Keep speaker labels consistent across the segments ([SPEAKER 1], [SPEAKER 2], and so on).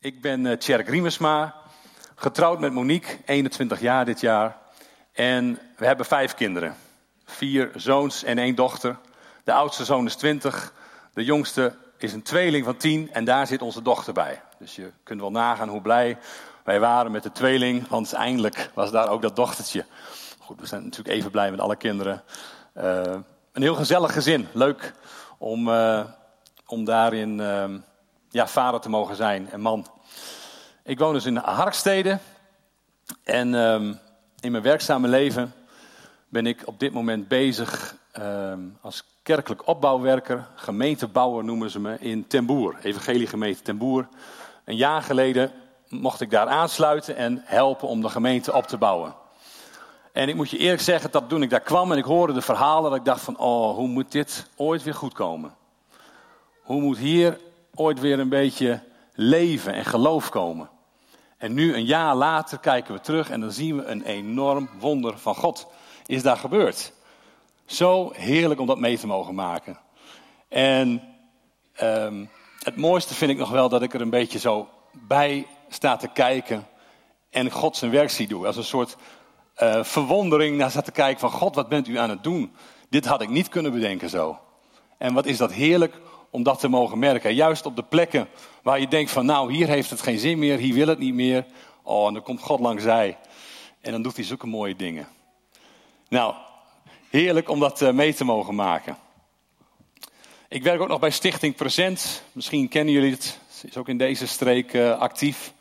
[SPEAKER 1] Ik ben uh, Tjerk getrouwd met Monique, 21 jaar dit jaar. En we hebben vijf kinderen. Vier zoons en één dochter. De oudste zoon is 20, de jongste is een tweeling van 10 en daar zit onze dochter bij. Dus je kunt wel nagaan hoe blij wij waren met de tweeling, want eindelijk was daar ook dat dochtertje. Goed, we zijn natuurlijk even blij met alle kinderen. Uh, een heel gezellig gezin, leuk om, uh, om daarin uh, ja, vader te mogen zijn en man. Ik woon dus in Harkstede. En um, in mijn werkzame leven ben ik op dit moment bezig um, als kerkelijk opbouwwerker, gemeentebouwer noemen ze me, in Temboer, Evangelie gemeente Temboer. Een jaar geleden mocht ik daar aansluiten en helpen om de gemeente op te bouwen. En ik moet je eerlijk zeggen dat toen ik daar kwam en ik hoorde de verhalen, dat ik dacht van, oh, hoe moet dit ooit weer goed komen? Hoe moet hier ooit weer een beetje leven en geloof komen? En nu, een jaar later, kijken we terug en dan zien we een enorm wonder van God. Is daar gebeurd? Zo heerlijk om dat mee te mogen maken. En um, het mooiste vind ik nog wel dat ik er een beetje zo bij sta te kijken en God zijn werk zie doen. Als een soort uh, verwondering naar te kijken van God, wat bent u aan het doen? Dit had ik niet kunnen bedenken zo. En wat is dat heerlijk om dat te mogen merken. Juist op de plekken waar je denkt van nou, hier heeft het geen zin meer, hier wil het niet meer. Oh, en dan komt God langs zij. En dan doet hij zulke mooie dingen. Nou, heerlijk om dat eh, mee te mogen maken. Ik werk ook nog bij Stichting Present. Misschien kennen jullie het. Is ook in deze streek uh, actief.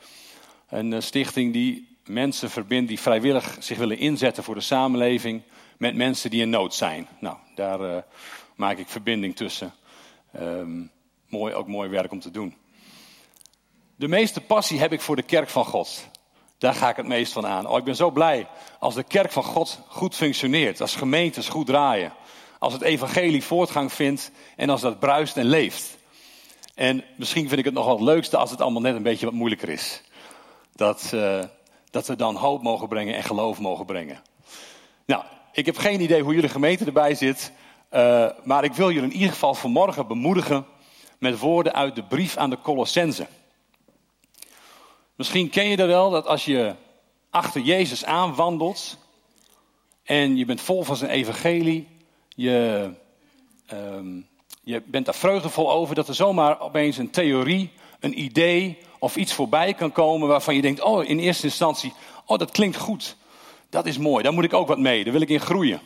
[SPEAKER 1] Een uh, stichting die mensen verbindt die vrijwillig zich willen inzetten voor de samenleving met mensen die in nood zijn. Nou, daar maak ik verbinding tussen. Um, mooi, ook mooi werk om te doen. De meeste passie heb ik voor de kerk van God. Daar ga ik het meest van aan. Oh, ik ben zo blij als de kerk van God goed functioneert, als gemeentes goed draaien, als het evangelie voortgang vindt en als dat bruist en leeft. En misschien vind ik het nog het leukste als het allemaal net een beetje wat moeilijker is. Dat, uh, dat we dan hoop mogen brengen en geloof mogen brengen. Nou, ik heb geen idee hoe jullie gemeente erbij zit. Uh, maar ik wil jullie in ieder geval vanmorgen bemoedigen met woorden uit de brief aan de Colossense. Misschien ken je dat wel, dat als je achter Jezus aanwandelt en je bent vol van zijn evangelie, je, um, je bent daar vreugdevol over, dat er zomaar opeens een theorie, een idee of iets voorbij kan komen waarvan je denkt, oh in eerste instantie, oh dat klinkt goed, dat is mooi, daar moet ik ook wat mee, daar wil ik in groeien.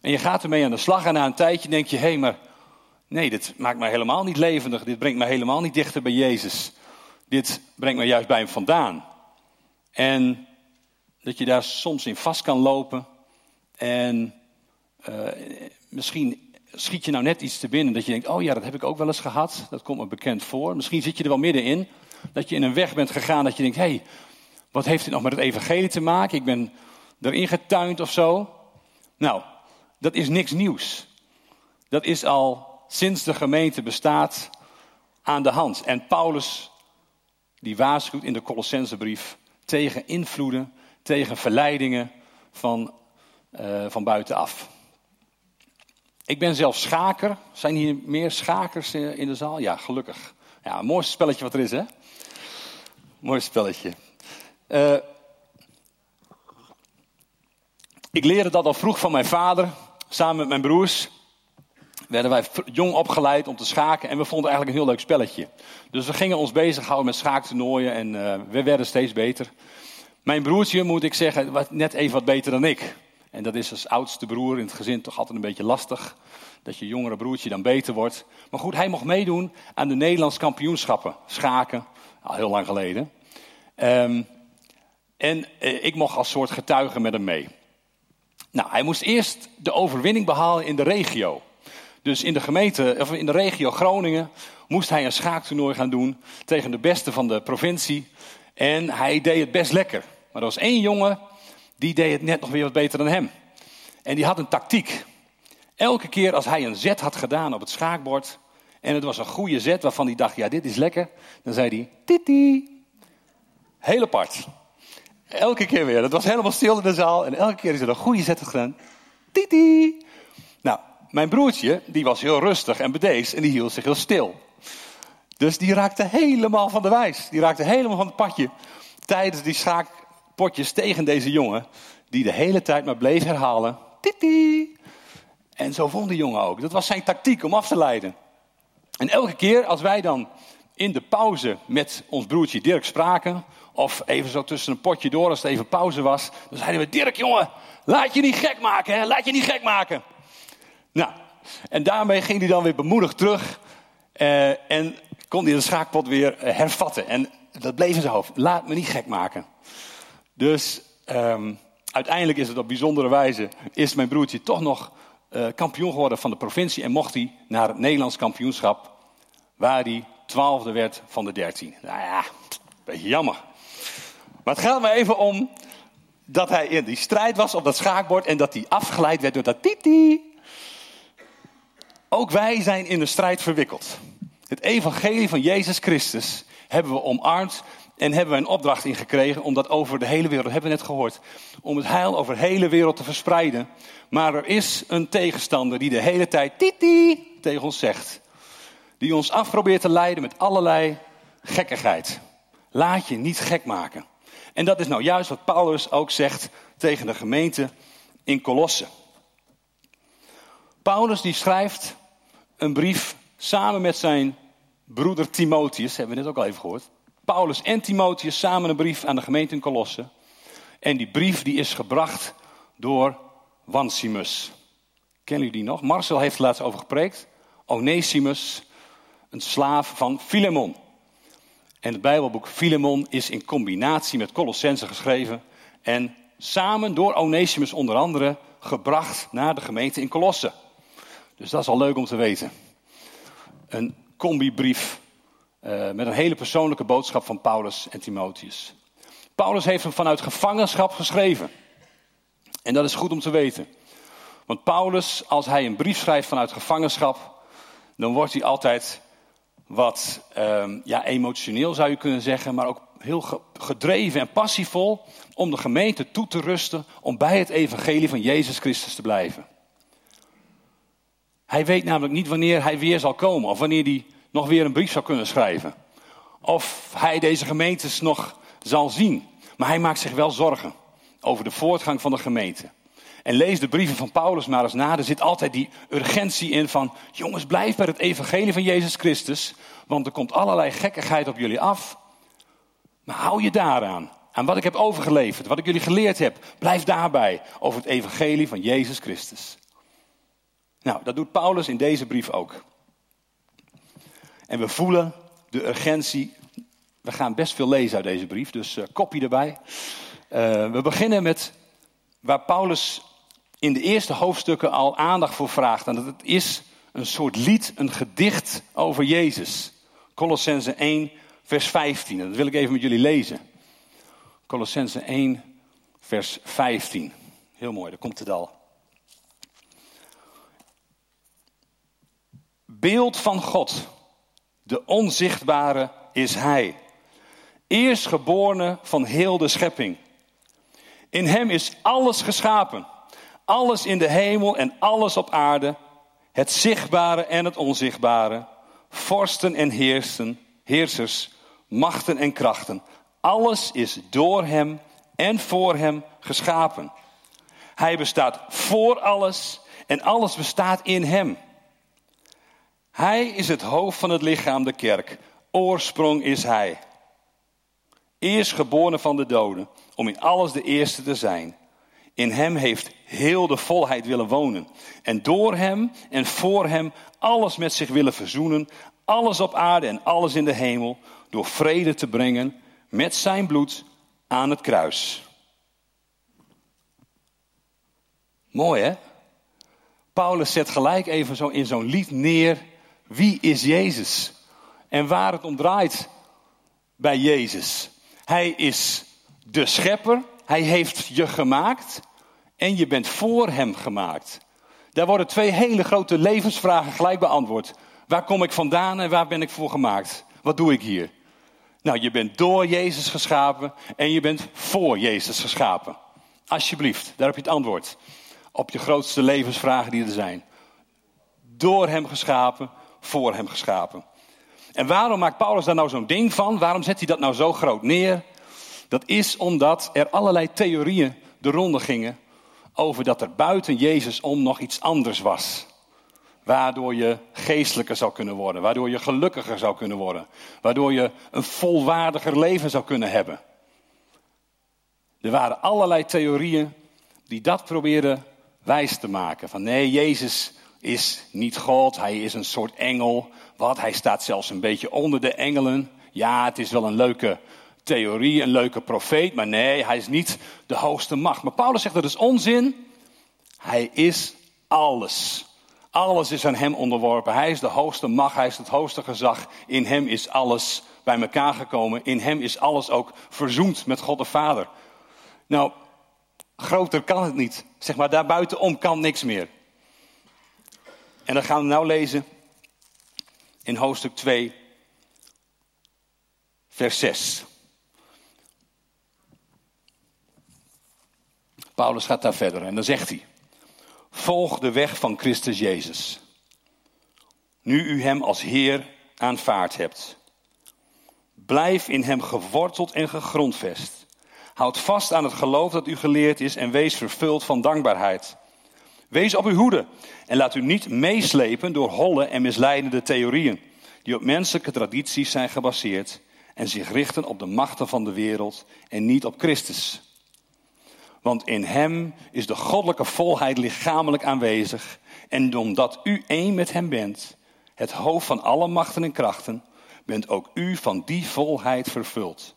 [SPEAKER 1] En je gaat ermee aan de slag en na een tijdje denk je, hé, hey, maar nee, dit maakt mij helemaal niet levendig. Dit brengt mij helemaal niet dichter bij Jezus. Dit brengt mij juist bij hem vandaan. En dat je daar soms in vast kan lopen. En uh, misschien schiet je nou net iets te binnen dat je denkt, oh ja, dat heb ik ook wel eens gehad. Dat komt me bekend voor. Misschien zit je er wel middenin. Dat je in een weg bent gegaan dat je denkt, hé, hey, wat heeft dit nog met het evangelie te maken? Ik ben erin getuind of zo. Nou, dat is niks nieuws. Dat is al sinds de gemeente bestaat aan de hand. En Paulus, die waarschuwt in de Colossensebrief tegen invloeden, tegen verleidingen van, uh, van buitenaf. Ik ben zelf schaker. Zijn hier meer schakers in de zaal? Ja, gelukkig. Ja, mooi spelletje wat er is, hè? Mooi spelletje. Uh, ik leerde dat al vroeg van mijn vader. Samen met mijn broers werden wij jong opgeleid om te schaken. En we vonden eigenlijk een heel leuk spelletje. Dus we gingen ons bezighouden met schaaktoernooien en uh, we werden steeds beter. Mijn broertje, moet ik zeggen, was net even wat beter dan ik. En dat is als oudste broer in het gezin toch altijd een beetje lastig. Dat je jongere broertje dan beter wordt. Maar goed, hij mocht meedoen aan de Nederlandse kampioenschappen. Schaken, al heel lang geleden. Um, en uh, ik mocht als soort getuige met hem mee. Nou, hij moest eerst de overwinning behalen in de regio. Dus in de gemeente, of in de regio Groningen, moest hij een schaaktoernooi gaan doen tegen de beste van de provincie. En hij deed het best lekker. Maar er was één jongen, die deed het net nog weer wat beter dan hem. En die had een tactiek. Elke keer als hij een zet had gedaan op het schaakbord, en het was een goede zet waarvan hij dacht, ja dit is lekker, dan zei hij, titi. Heel apart. Elke keer weer. Het was helemaal stil in de zaal. En elke keer is er een goede zet gedaan. Titi. Nou, mijn broertje, die was heel rustig en bedeesd en die hield zich heel stil. Dus die raakte helemaal van de wijs. Die raakte helemaal van het padje. Tijdens die schaakpotjes tegen deze jongen. Die de hele tijd maar bleef herhalen. Titi. En zo vond die jongen ook. Dat was zijn tactiek om af te leiden. En elke keer als wij dan in de pauze met ons broertje Dirk spraken. Of even zo tussen een potje door als het even pauze was. Dan zeiden we, Dirk jongen, laat je niet gek maken hè. Laat je niet gek maken. Nou, en daarmee ging hij dan weer bemoedigd terug. Uh, en kon hij de schaakpot weer eh, hervatten. En dat bleef in zijn hoofd. Laat me niet gek maken. Dus um, uiteindelijk is het op bijzondere wijze... is mijn broertje toch nog uh, kampioen geworden van de provincie... en mocht hij naar het Nederlands kampioenschap... waar hij twaalfde werd van de dertien. Nou ja, beetje jammer. Maar het gaat me even om dat hij in die strijd was op dat schaakbord... en dat hij afgeleid werd door dat titi. Ook wij zijn in de strijd verwikkeld. Het evangelie van Jezus Christus hebben we omarmd en hebben we een opdracht ingekregen om dat over de hele wereld, hebben we net gehoord, om het heil over de hele wereld te verspreiden. Maar er is een tegenstander die de hele tijd titi tegen ons zegt. Die ons af probeert te leiden met allerlei gekkigheid. Laat je niet gek maken. En dat is nou juist wat Paulus ook zegt tegen de gemeente in Colosse. Paulus die schrijft een brief samen met zijn broeder Timotheus, hebben we net ook al even gehoord. Paulus en Timotheus samen een brief aan de gemeente in Colosse. En die brief die is gebracht door Wansimus. Kennen jullie die nog? Marcel heeft er laatst over gepreekt. Onesimus, een slaaf van Filemon. En het Bijbelboek Filemon is in combinatie met Colossense geschreven. En samen door Onesimus onder andere gebracht naar de gemeente in Colosse. Dus dat is al leuk om te weten. Een combibrief uh, met een hele persoonlijke boodschap van Paulus en Timotheus. Paulus heeft hem vanuit gevangenschap geschreven. En dat is goed om te weten. Want Paulus, als hij een brief schrijft vanuit gevangenschap, dan wordt hij altijd wat uh, ja, emotioneel zou je kunnen zeggen, maar ook heel gedreven en passievol om de gemeente toe te rusten om bij het evangelie van Jezus Christus te blijven. Hij weet namelijk niet wanneer hij weer zal komen of wanneer hij nog weer een brief zou kunnen schrijven. Of hij deze gemeentes nog zal zien. Maar hij maakt zich wel zorgen over de voortgang van de gemeente. En lees de brieven van Paulus maar eens na. Er zit altijd die urgentie in van... jongens, blijf bij het evangelie van Jezus Christus... want er komt allerlei gekkigheid op jullie af. Maar hou je daaraan. Aan wat ik heb overgeleverd, wat ik jullie geleerd heb. Blijf daarbij over het evangelie van Jezus Christus. Nou, dat doet Paulus in deze brief ook. En we voelen de urgentie. We gaan best veel lezen uit deze brief, dus uh, kopie erbij. Uh, we beginnen met waar Paulus in de eerste hoofdstukken al aandacht voor vraagt. En dat het is een soort lied, een gedicht over Jezus. Colossense 1, vers 15. dat wil ik even met jullie lezen. Colossense 1, vers 15. Heel mooi, daar komt het al. Beeld van God de onzichtbare is Hij. Eerstgeborene van heel de schepping. In Hem is alles geschapen. Alles in de hemel en alles op aarde. Het zichtbare en het onzichtbare. Vorsten en heersen, heersers, machten en krachten. Alles is door Hem en voor Hem geschapen. Hij bestaat voor alles en alles bestaat in Hem. Hij is het hoofd van het lichaam, de kerk. Oorsprong is Hij. Eerst geboren van de doden, om in alles de eerste te zijn. In Hem heeft heel de volheid willen wonen. En door Hem en voor Hem alles met zich willen verzoenen. Alles op aarde en alles in de hemel. Door vrede te brengen met Zijn bloed aan het kruis. Mooi hè? Paulus zet gelijk even zo in zo'n lied neer wie is Jezus? En waar het om draait bij Jezus. Hij is de schepper. Hij heeft je gemaakt. En je bent voor hem gemaakt. Daar worden twee hele grote levensvragen gelijk beantwoord. Waar kom ik vandaan en waar ben ik voor gemaakt? Wat doe ik hier? Nou, je bent door Jezus geschapen en je bent voor Jezus geschapen. Alsjeblieft, daar heb je het antwoord op je grootste levensvragen die er zijn. Door Hem geschapen, voor hem geschapen. En waarom maakt Paulus daar nou zo'n ding van? Waarom zet hij dat nou zo groot neer? Dat is omdat er allerlei theorieën de ronde gingen over dat er buiten Jezus om nog iets anders was. Waardoor je geestelijker zou kunnen worden, waardoor je gelukkiger zou kunnen worden, waardoor je een volwaardiger leven zou kunnen hebben. Er waren allerlei theorieën die dat probeerden wijs te maken. Van nee, Jezus is niet God, hij is een soort engel. Wat, hij staat zelfs een beetje onder de engelen. Ja, het is wel een leuke theorie, een leuke profeet, maar nee, hij is niet de hoogste macht. Maar Paulus zegt dat is onzin. Hij is alles. Alles is aan hem onderworpen. Hij is de hoogste macht, hij is het hoogste gezag. In hem is alles bij elkaar gekomen. In hem is alles ook verzoend met God de Vader. Nou, groter kan het niet. Zeg maar, daarbuitenom kan niks meer. En dan gaan we nou lezen in hoofdstuk 2, vers 6. Paulus gaat daar verder en dan zegt hij: Volg de weg van Christus Jezus. Nu u hem als Heer aanvaard hebt. Blijf in hem geworteld en gegrondvest. Houd vast aan het geloof dat u geleerd is en wees vervuld van dankbaarheid. Wees op uw hoede en laat u niet meeslepen door holle en misleidende theorieën die op menselijke tradities zijn gebaseerd en zich richten op de machten van de wereld en niet op Christus. Want in Hem is de goddelijke volheid lichamelijk aanwezig en omdat u één met Hem bent, het hoofd van alle machten en krachten, bent ook u van die volheid vervuld.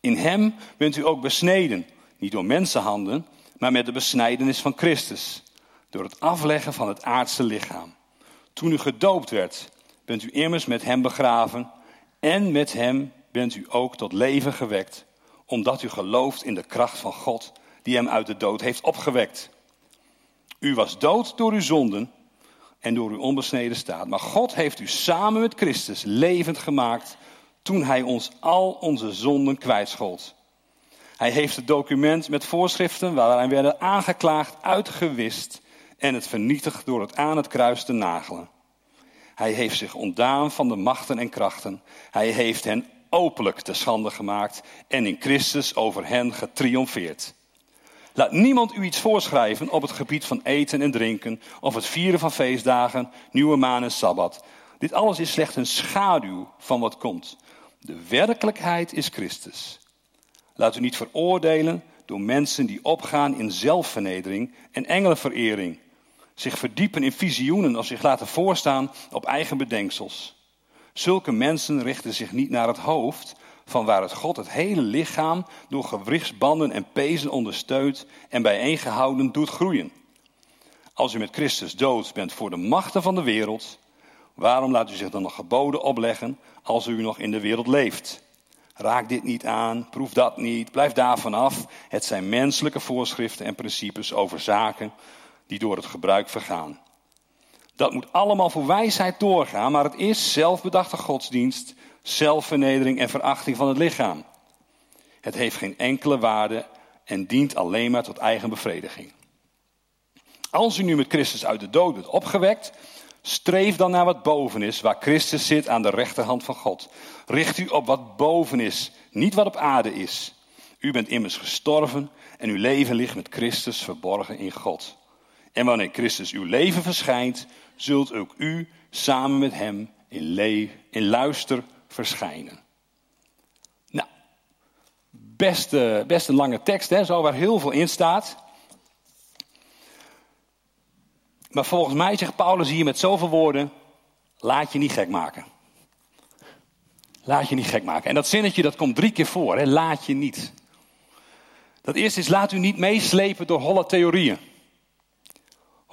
[SPEAKER 1] In Hem bent u ook besneden, niet door mensenhanden, maar met de besnijdenis van Christus door het afleggen van het aardse lichaam. Toen u gedoopt werd, bent u immers met hem begraven en met hem bent u ook tot leven gewekt, omdat u gelooft in de kracht van God die hem uit de dood heeft opgewekt. U was dood door uw zonden en door uw onbesneden staat, maar God heeft u samen met Christus levend gemaakt toen hij ons al onze zonden kwijtschold. Hij heeft het document met voorschriften waaraan werden aangeklaagd uitgewist en het vernietigd door het aan het kruis te nagelen. Hij heeft zich ontdaan van de machten en krachten. Hij heeft hen openlijk te schande gemaakt en in Christus over hen getriomfeerd. Laat niemand u iets voorschrijven op het gebied van eten en drinken, of het vieren van feestdagen, nieuwe maan en sabbat. Dit alles is slechts een schaduw van wat komt. De werkelijkheid is Christus. Laat u niet veroordelen door mensen die opgaan in zelfvernedering en engelenverering zich verdiepen in visioenen of zich laten voorstaan op eigen bedenksels. Zulke mensen richten zich niet naar het hoofd, van het God het hele lichaam door gewrichtsbanden en pezen ondersteunt en bijeengehouden doet groeien. Als u met Christus dood bent voor de machten van de wereld, waarom laat u zich dan nog geboden opleggen als u nog in de wereld leeft? Raak dit niet aan, proef dat niet, blijf daarvan af. Het zijn menselijke voorschriften en principes over zaken die door het gebruik vergaan. Dat moet allemaal voor wijsheid doorgaan, maar het is zelfbedachte godsdienst, zelfvernedering en verachting van het lichaam. Het heeft geen enkele waarde en dient alleen maar tot eigen bevrediging. Als u nu met Christus uit de dood bent opgewekt, streef dan naar wat boven is, waar Christus zit aan de rechterhand van God. Richt u op wat boven is, niet wat op aarde is. U bent immers gestorven en uw leven ligt met Christus verborgen in God. En wanneer Christus uw leven verschijnt, zult ook u samen met hem in, in luister verschijnen. Nou, best, best een lange tekst, hè, zo waar heel veel in staat. Maar volgens mij zegt Paulus hier met zoveel woorden: laat je niet gek maken. Laat je niet gek maken. En dat zinnetje dat komt drie keer voor, hè, laat je niet. Dat eerste is: laat u niet meeslepen door holle theorieën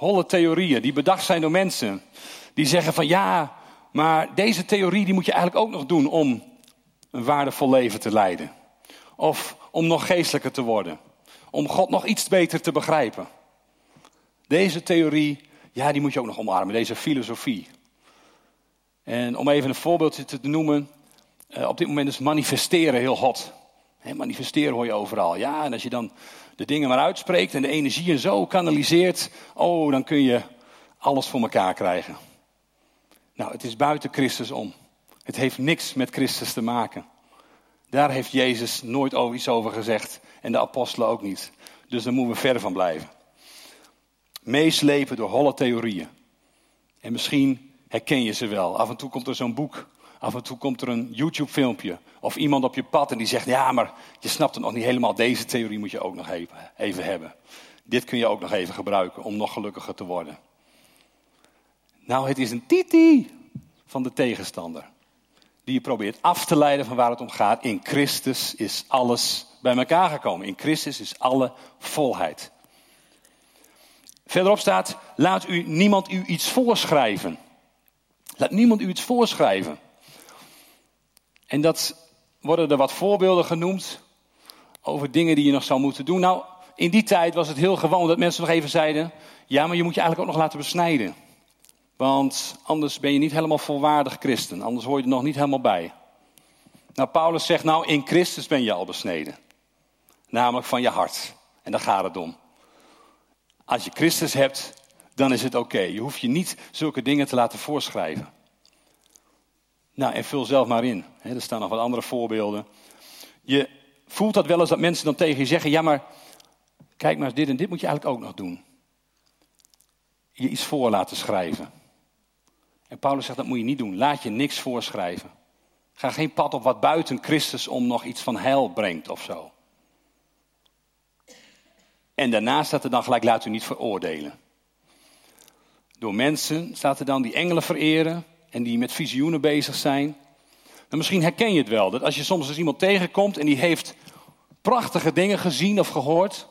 [SPEAKER 1] holle theorieën die bedacht zijn door mensen. Die zeggen van ja, maar deze theorie die moet je eigenlijk ook nog doen om een waardevol leven te leiden. Of om nog geestelijker te worden. Om God nog iets beter te begrijpen. Deze theorie, ja, die moet je ook nog omarmen, deze filosofie. En om even een voorbeeldje te noemen, eh, op dit moment is manifesteren heel hot. manifesteren hoor je overal. Ja, en als je dan de dingen maar uitspreekt en de energieën zo kanaliseert, oh, dan kun je alles voor elkaar krijgen. Nou, het is buiten Christus om. Het heeft niks met Christus te maken. Daar heeft Jezus nooit iets over gezegd en de apostelen ook niet. Dus daar moeten we verder van blijven. Meeslepen door holle theorieën. En misschien herken je ze wel. Af en toe komt er zo'n boek. Af en toe komt er een YouTube-filmpje. Of iemand op je pad en die zegt: Ja, maar je snapt het nog niet helemaal. Deze theorie moet je ook nog even, even hebben. Dit kun je ook nog even gebruiken om nog gelukkiger te worden. Nou, het is een titi van de tegenstander. Die je probeert af te leiden van waar het om gaat. In Christus is alles bij elkaar gekomen. In Christus is alle volheid. Verderop staat, laat u niemand u iets voorschrijven. Laat niemand u iets voorschrijven. En dat worden er wat voorbeelden genoemd over dingen die je nog zou moeten doen. Nou, in die tijd was het heel gewoon dat mensen nog even zeiden: ja, maar je moet je eigenlijk ook nog laten besnijden. Want anders ben je niet helemaal volwaardig christen. Anders hoor je er nog niet helemaal bij. Nou, Paulus zegt nou, in Christus ben je al besneden. Namelijk van je hart. En daar gaat het om. Als je Christus hebt, dan is het oké. Je hoeft je niet zulke dingen te laten voorschrijven. Nou, en vul zelf maar in. er staan nog wat andere voorbeelden. Je voelt dat wel eens dat mensen dan tegen je zeggen: Ja, maar kijk maar, dit en dit moet je eigenlijk ook nog doen. Je iets voor laten schrijven. En Paulus zegt dat moet je niet doen. Laat je niks voorschrijven. Ga geen pad op wat buiten Christus om nog iets van heil brengt of zo. En daarna staat er dan gelijk, laat u niet veroordelen. Door mensen staat er dan die engelen vereren en die met visioenen bezig zijn. En misschien herken je het wel, dat als je soms eens iemand tegenkomt en die heeft prachtige dingen gezien of gehoord,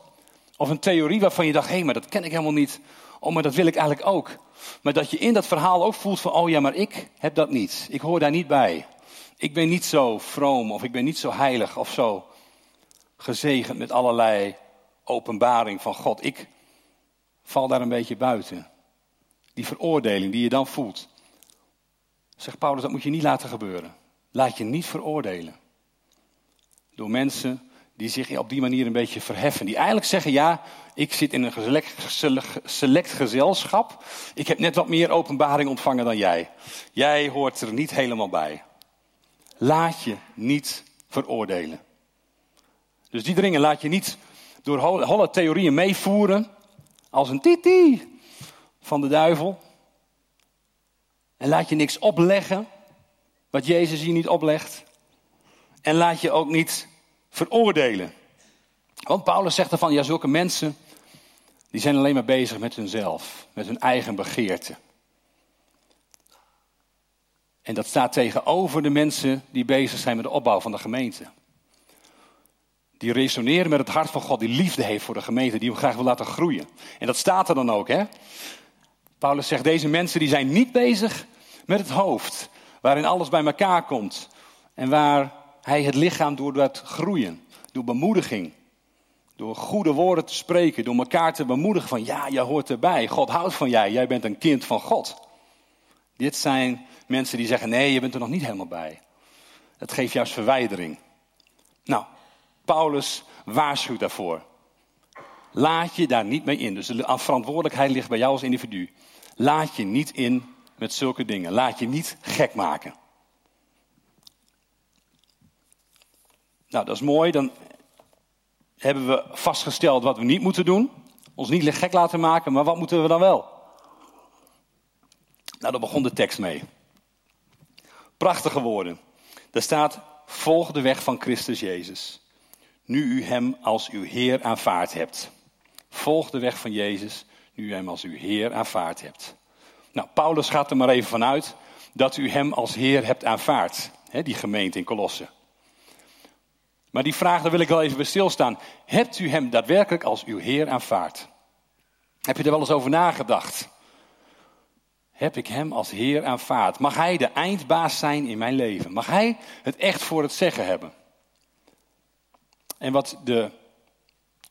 [SPEAKER 1] of een theorie waarvan je dacht, hé, maar dat ken ik helemaal niet, oh, maar dat wil ik eigenlijk ook. Maar dat je in dat verhaal ook voelt van, oh ja, maar ik heb dat niet. Ik hoor daar niet bij. Ik ben niet zo vroom of ik ben niet zo heilig of zo gezegend met allerlei openbaring van God. Ik val daar een beetje buiten. Die veroordeling die je dan voelt. Zegt Paulus, dat moet je niet laten gebeuren. Laat je niet veroordelen. Door mensen die zich op die manier een beetje verheffen. Die eigenlijk zeggen, ja, ik zit in een select, gezelschap. Ik heb net wat meer openbaring ontvangen dan jij. Jij hoort er niet helemaal bij. Laat je niet veroordelen. Dus die dringen laat je niet door holle theorieën meevoeren. Als een titi van de duivel. En laat je niks opleggen wat Jezus je niet oplegt. En laat je ook niet veroordelen. Want Paulus zegt ervan, ja, zulke mensen, die zijn alleen maar bezig met hunzelf, met hun eigen begeerte. En dat staat tegenover de mensen die bezig zijn met de opbouw van de gemeente. Die resoneren met het hart van God, die liefde heeft voor de gemeente, die hem graag wil laten groeien. En dat staat er dan ook, hè? Paulus zegt, deze mensen die zijn niet bezig met het hoofd, waarin alles bij elkaar komt. En waar hij het lichaam door dat groeien, door bemoediging, door goede woorden te spreken, door elkaar te bemoedigen van ja, jij hoort erbij, God houdt van jij, jij bent een kind van God. Dit zijn mensen die zeggen nee, je bent er nog niet helemaal bij. Het geeft juist verwijdering. Nou, Paulus waarschuwt daarvoor. Laat je daar niet mee in. Dus de verantwoordelijkheid ligt bij jou als individu. Laat je niet in met zulke dingen. Laat je niet gek maken. Nou, dat is mooi. Dan hebben we vastgesteld wat we niet moeten doen. Ons niet gek laten maken, maar wat moeten we dan wel? Nou, daar begon de tekst mee. Prachtige woorden. Daar staat: Volg de weg van Christus Jezus. Nu u hem als uw Heer aanvaard hebt. Volg de weg van Jezus, nu u hem als uw Heer aanvaard hebt. Nou, Paulus gaat er maar even vanuit dat u hem als Heer hebt aanvaard. Hè, die gemeente in Colosse. Maar die vraag, daar wil ik wel even bij stilstaan. Hebt u hem daadwerkelijk als uw Heer aanvaard? Heb je er wel eens over nagedacht? Heb ik hem als Heer aanvaard? Mag hij de eindbaas zijn in mijn leven? Mag hij het echt voor het zeggen hebben? En wat de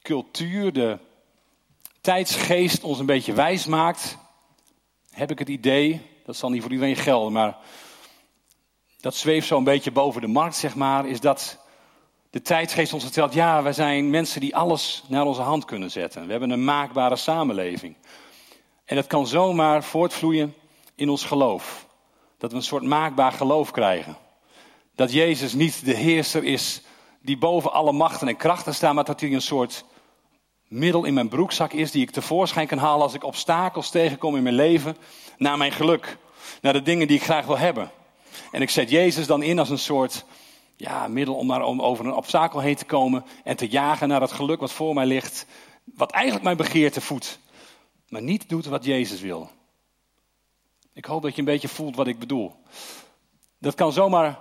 [SPEAKER 1] cultuur, de tijdsgeest ons een beetje wijs maakt, heb ik het idee, dat zal niet voor iedereen gelden, maar dat zweeft zo een beetje boven de markt, zeg maar, is dat de tijdsgeest ons vertelt, ja, wij zijn mensen die alles naar onze hand kunnen zetten. We hebben een maakbare samenleving. En dat kan zomaar voortvloeien in ons geloof. Dat we een soort maakbaar geloof krijgen. Dat Jezus niet de heerser is die boven alle machten en krachten staat, maar dat hij een soort middel in mijn broekzak is die ik tevoorschijn kan halen als ik obstakels tegenkom in mijn leven naar mijn geluk, naar de dingen die ik graag wil hebben. En ik zet Jezus dan in als een soort ja, middel om, maar, om over een obstakel heen te komen en te jagen naar het geluk wat voor mij ligt, wat eigenlijk mijn begeerte voedt, maar niet doet wat Jezus wil. Ik hoop dat je een beetje voelt wat ik bedoel. Dat kan zomaar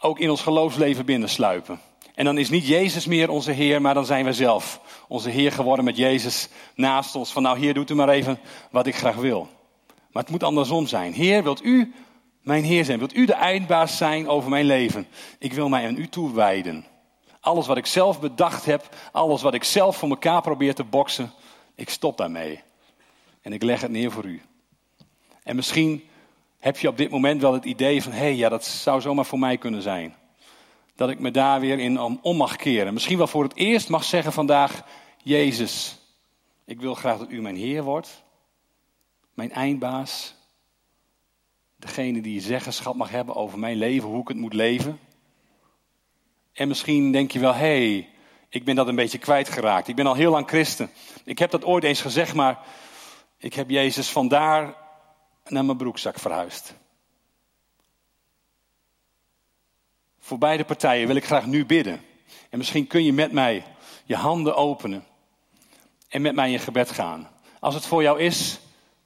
[SPEAKER 1] ook in ons geloofsleven binnensluipen. En dan is niet Jezus meer onze Heer, maar dan zijn we zelf onze Heer geworden met Jezus naast ons. Van nou, Heer, doet u maar even wat ik graag wil. Maar het moet andersom zijn. Heer, wilt u mijn Heer zijn? Wilt u de eindbaas zijn over mijn leven? Ik wil mij aan u toewijden. Alles wat ik zelf bedacht heb, alles wat ik zelf voor elkaar probeer te boksen, ik stop daarmee. En ik leg het neer voor u. En misschien heb je op dit moment wel het idee van, hé, hey, ja, dat zou zomaar voor mij kunnen zijn. Dat ik me daar weer in om mag keren. Misschien wel voor het eerst mag zeggen vandaag, Jezus, ik wil graag dat u mijn Heer wordt, mijn eindbaas, degene die zeggenschap mag hebben over mijn leven, hoe ik het moet leven. En misschien denk je wel, hé, hey, ik ben dat een beetje kwijtgeraakt. Ik ben al heel lang christen. Ik heb dat ooit eens gezegd, maar ik heb Jezus vandaar naar mijn broekzak verhuisd. Voor beide partijen wil ik graag nu bidden. En misschien kun je met mij je handen openen en met mij in gebed gaan. Als het voor jou is,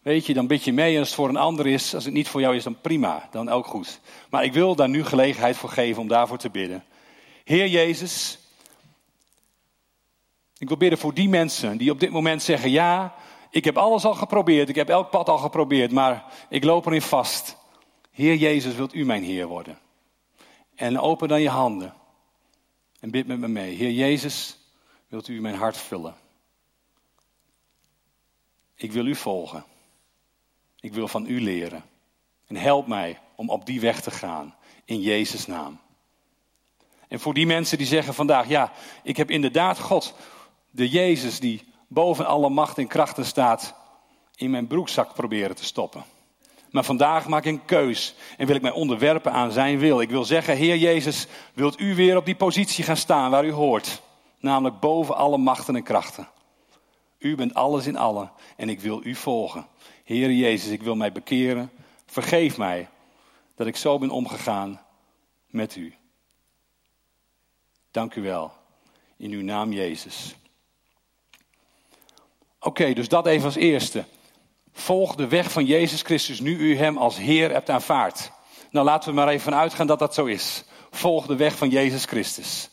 [SPEAKER 1] weet je, dan bid je mee. En als het voor een ander is, als het niet voor jou is, dan prima, dan ook goed. Maar ik wil daar nu gelegenheid voor geven om daarvoor te bidden. Heer Jezus, ik wil bidden voor die mensen die op dit moment zeggen: Ja, ik heb alles al geprobeerd, ik heb elk pad al geprobeerd, maar ik loop erin vast. Heer Jezus, wilt u mijn Heer worden? En open dan je handen en bid met me mee. Heer Jezus, wilt u mijn hart vullen? Ik wil u volgen. Ik wil van u leren. En help mij om op die weg te gaan. In Jezus' naam. En voor die mensen die zeggen vandaag, ja, ik heb inderdaad God, de Jezus die boven alle macht en krachten staat, in mijn broekzak proberen te stoppen. Maar vandaag maak ik een keus en wil ik mij onderwerpen aan zijn wil. Ik wil zeggen, Heer Jezus, wilt u weer op die positie gaan staan waar u hoort? Namelijk boven alle machten en krachten. U bent alles in allen en ik wil u volgen. Heer Jezus, ik wil mij bekeren. Vergeef mij dat ik zo ben omgegaan met u. Dank u wel. In uw naam Jezus. Oké, dus dat even als eerste. Volg de weg van Jezus Christus nu u hem als Heer hebt aanvaard. Nou laten we maar even uitgaan dat dat zo is. Volg de weg van Jezus Christus.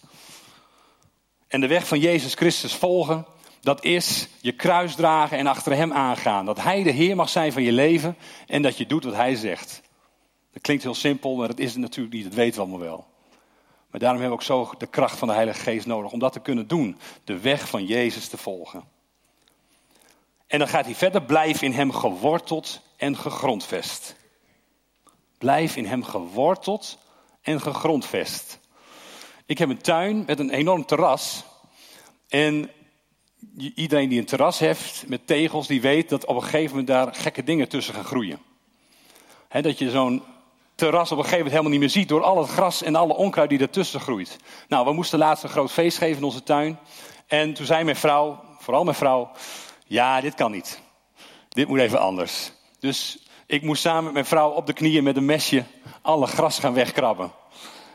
[SPEAKER 1] En de weg van Jezus Christus volgen, dat is je kruis dragen en achter hem aangaan. Dat hij de Heer mag zijn van je leven en dat je doet wat hij zegt. Dat klinkt heel simpel, maar dat is het natuurlijk niet, dat weten we allemaal wel. Maar daarom hebben we ook zo de kracht van de Heilige Geest nodig om dat te kunnen doen. De weg van Jezus te volgen. En dan gaat hij verder, blijf in hem geworteld en gegrondvest. Blijf in hem geworteld en gegrondvest. Ik heb een tuin met een enorm terras. En iedereen die een terras heeft met tegels, die weet dat op een gegeven moment daar gekke dingen tussen gaan groeien. dat je zo'n terras op een gegeven moment helemaal niet meer ziet door al het gras en alle onkruid die ertussen groeit. Nou, we moesten laatst een groot feest geven in onze tuin. En toen zei mijn vrouw, vooral mijn vrouw, ja, dit kan niet. Dit moet even anders. Dus ik moest samen met mijn vrouw op de knieën met een mesje alle gras gaan wegkrabben.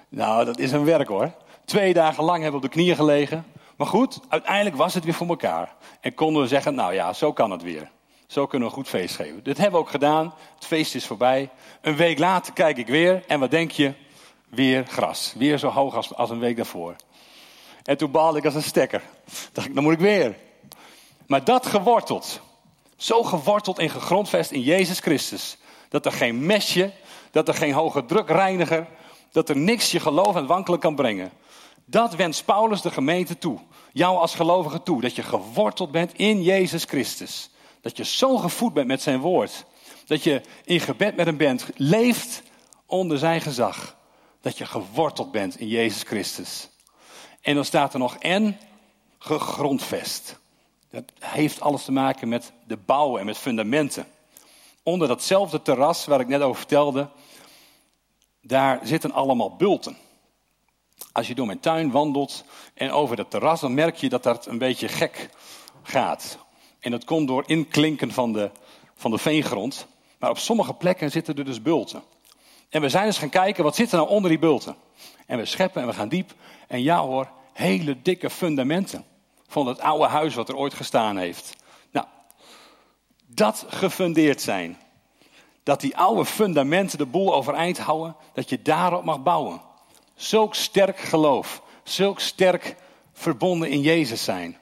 [SPEAKER 1] Nou, dat is een werk hoor. Twee dagen lang hebben we op de knieën gelegen. Maar goed, uiteindelijk was het weer voor elkaar. En konden we zeggen, nou ja, zo kan het weer. Zo kunnen we een goed feest geven. Dit hebben we ook gedaan. Het feest is voorbij. Een week later kijk ik weer. En wat denk je? Weer gras. Weer zo hoog als, als een week daarvoor. En toen baalde ik als een stekker. Dacht ik, dan moet ik weer. Maar dat geworteld, zo geworteld en gegrondvest in Jezus Christus, dat er geen mesje, dat er geen hoge drukreiniger, dat er niks je geloof aan wankelen kan brengen. Dat wenst Paulus de gemeente toe, jou als gelovige toe, dat je geworteld bent in Jezus Christus. Dat je zo gevoed bent met zijn woord, dat je in gebed met hem bent, leeft onder zijn gezag. Dat je geworteld bent in Jezus Christus. En dan staat er nog en gegrondvest. Dat heeft alles te maken met de bouw en met fundamenten. Onder datzelfde terras waar ik net over vertelde, daar zitten allemaal bulten. Als je door mijn tuin wandelt en over het terras, dan merk je dat dat een beetje gek gaat. En dat komt door inklinken van de, van de veengrond. Maar op sommige plekken zitten er dus bulten. En we zijn eens gaan kijken, wat zit er nou onder die bulten? En we scheppen en we gaan diep. En ja hoor, hele dikke fundamenten van het oude huis wat er ooit gestaan heeft. Nou, dat gefundeerd zijn. Dat die oude fundamenten de boel overeind houden, dat je daarop mag bouwen. Zulk sterk geloof, zulk sterk verbonden in Jezus zijn.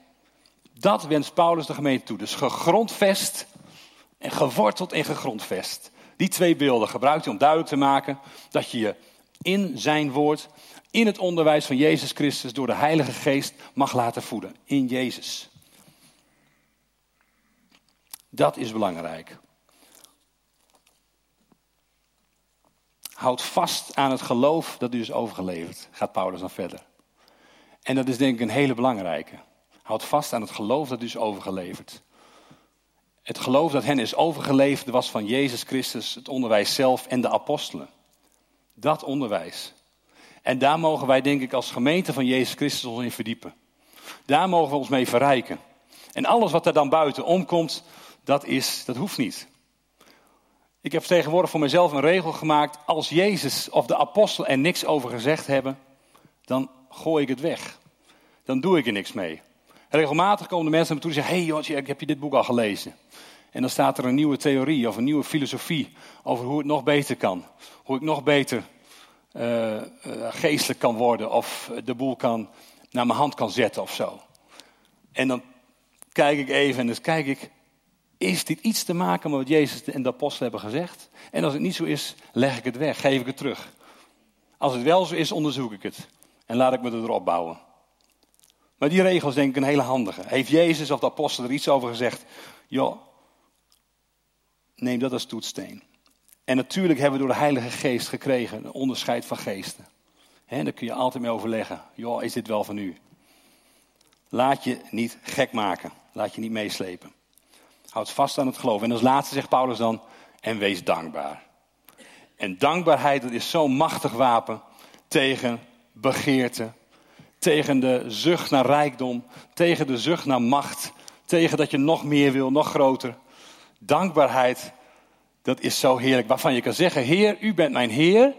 [SPEAKER 1] Dat wenst Paulus de gemeente toe. Dus gegrondvest en geworteld en gegrondvest. Die twee beelden gebruikt hij om duidelijk te maken dat je je in zijn woord, in het onderwijs van Jezus Christus door de Heilige Geest mag laten voeden. In Jezus. Dat is belangrijk. Houd vast aan het geloof dat u is overgeleverd, gaat Paulus dan verder. En dat is denk ik een hele belangrijke. Houd vast aan het geloof dat u is overgeleverd. Het geloof dat hen is overgeleverd was van Jezus Christus, het onderwijs zelf en de apostelen. Dat onderwijs. En daar mogen wij, denk ik, als gemeente van Jezus Christus ons in verdiepen. Daar mogen we ons mee verrijken. En alles wat er dan buiten omkomt, dat, is, dat hoeft niet. Ik heb tegenwoordig voor mezelf een regel gemaakt. Als Jezus of de apostelen er niks over gezegd hebben, dan gooi ik het weg. Dan doe ik er niks mee. Regelmatig komen de mensen naar me toe en zeggen: Hey Jotje, heb je dit boek al gelezen. En dan staat er een nieuwe theorie of een nieuwe filosofie over hoe het nog beter kan. Hoe ik nog beter uh, geestelijk kan worden of de boel kan, naar mijn hand kan zetten of zo. En dan kijk ik even en dan kijk ik, is dit iets te maken met wat Jezus en de apostelen hebben gezegd? En als het niet zo is, leg ik het weg, geef ik het terug. Als het wel zo is, onderzoek ik het. En laat ik me erop bouwen. Maar die regels denk ik een hele handige. Heeft Jezus of de apostelen er iets over gezegd? Joh, neem dat als toetsteen. En natuurlijk hebben we door de Heilige Geest gekregen een onderscheid van geesten. Daar kun je altijd mee overleggen. Joh, is dit wel van u? Laat je niet gek maken. Laat je niet meeslepen. Houd vast aan het geloof. En als laatste zegt Paulus dan, en wees dankbaar. En dankbaarheid, dat is zo'n machtig wapen tegen begeerte, tegen de zucht naar rijkdom, tegen de zucht naar macht, tegen dat je nog meer wil, nog groter. Dankbaarheid, dat is zo heerlijk, waarvan je kan zeggen, Heer, u bent mijn Heer.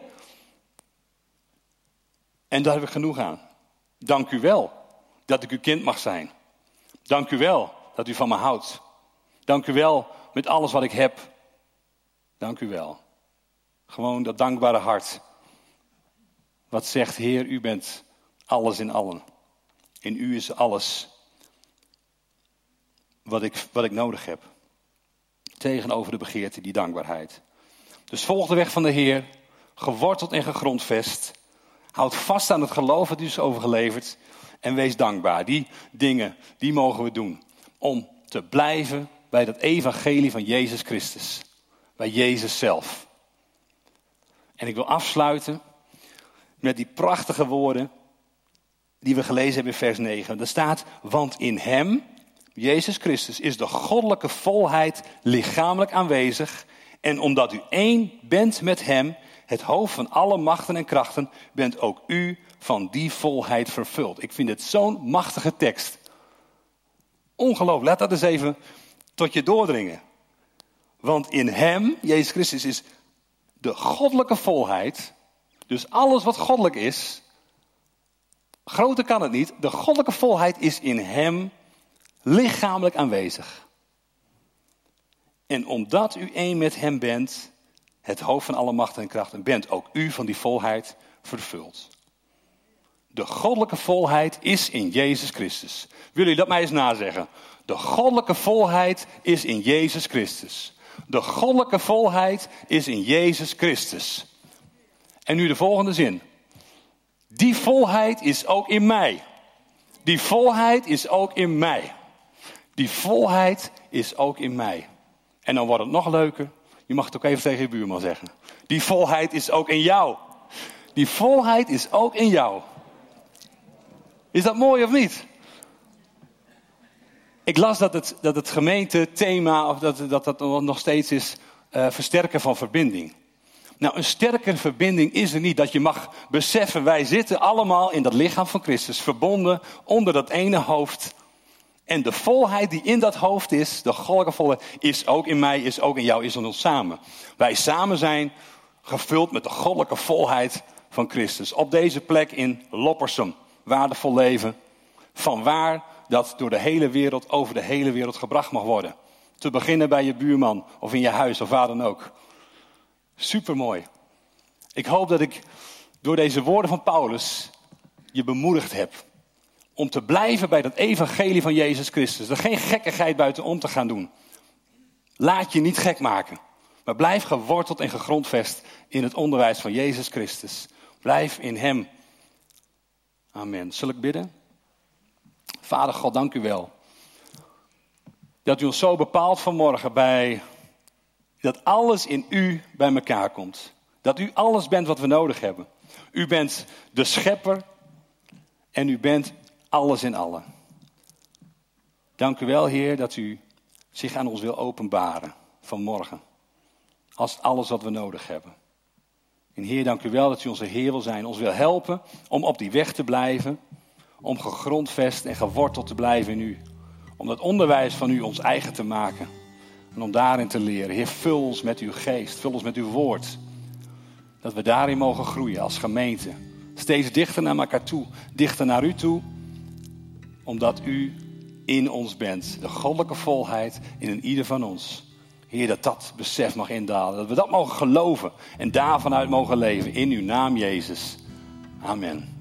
[SPEAKER 1] En daar heb ik genoeg aan. Dank u wel dat ik uw kind mag zijn. Dank u wel dat u van me houdt. Dank u wel met alles wat ik heb. Dank u wel. Gewoon dat dankbare hart. Wat zegt, Heer, u bent alles in allen. In u is alles wat ik, wat ik nodig heb. Tegenover de begeerte, die dankbaarheid. Dus volg de weg van de Heer, geworteld en gegrondvest. Houd vast aan het geloof dat u is overgeleverd. En wees dankbaar. Die dingen, die mogen we doen. Om te blijven bij dat evangelie van Jezus Christus. Bij Jezus zelf. En ik wil afsluiten met die prachtige woorden die we gelezen hebben in vers 9. Daar staat, want in hem, Jezus Christus, is de goddelijke volheid lichamelijk aanwezig. En omdat u één bent met hem, het hoofd van alle machten en krachten, bent ook u van die volheid vervuld. Ik vind het zo'n machtige tekst. Ongelooflijk, laat dat eens even tot je doordringen. Want in hem, Jezus Christus, is de goddelijke volheid. Dus alles wat goddelijk is, groter kan het niet. De goddelijke volheid is in hem lichamelijk aanwezig. En omdat u één met hem bent, het hoofd van alle macht en krachten, bent ook u van die volheid vervuld. De goddelijke volheid is in Jezus Christus. Willen jullie dat mij eens nazeggen? De goddelijke volheid is in Jezus Christus. De goddelijke volheid is in Jezus Christus. En nu de volgende zin. Die volheid is ook in mij. Die volheid is ook in mij. Die volheid is ook in mij. En dan wordt het nog leuker. Je mag het ook even tegen je buurman zeggen. Die volheid is ook in jou. Die volheid is ook in jou. Is dat mooi of niet? Ik las dat het, dat het of dat, dat dat nog steeds is, uh, versterken van verbinding. Nou, een sterkere verbinding is er niet dat je mag beseffen, wij zitten allemaal in dat lichaam van Christus, verbonden onder dat ene hoofd. En de volheid die in dat hoofd is, de volheid, is ook in mij, is ook in jou, is in ons samen. Wij samen zijn gevuld met de goddelijke volheid van Christus. Op deze plek in Loppersum, waardevol leven, van waar dat door de hele wereld, over de hele wereld gebracht mag worden. Te beginnen bij je buurman of in je huis of waar dan ook. Supermooi. Ik hoop dat ik door deze woorden van Paulus je bemoedigd heb om te blijven bij dat evangelie van Jezus Christus. Er geen gekkigheid buitenom te gaan doen. Laat je niet gek maken, maar blijf geworteld en gegrondvest in het onderwijs van Jezus Christus. Blijf in Hem. Amen. Zal ik bidden? Vader God, dank u wel. Dat u ons zo bepaalt vanmorgen bij dat alles in u bij elkaar komt. Dat u alles bent wat we nodig hebben. U bent de schepper en u bent alles in allen. Dank u wel, Heer, dat u zich aan ons wil openbaren vanmorgen. Als alles wat we nodig hebben. En Heer, dank u wel dat u onze Heer wil zijn, ons wil helpen om op die weg te blijven, om gegrondvest en geworteld te blijven in u. Om dat onderwijs van u ons eigen te maken en om daarin te leren. Heer, vul ons met uw geest, vul ons met uw woord. Dat we daarin mogen groeien als gemeente. Steeds dichter naar elkaar toe, dichter naar u toe, omdat u in ons bent. De goddelijke volheid in een ieder van ons. Heer, dat dat besef mag indalen. Dat we dat mogen geloven en daarvan uit mogen leven. In uw naam, Jezus. Amen.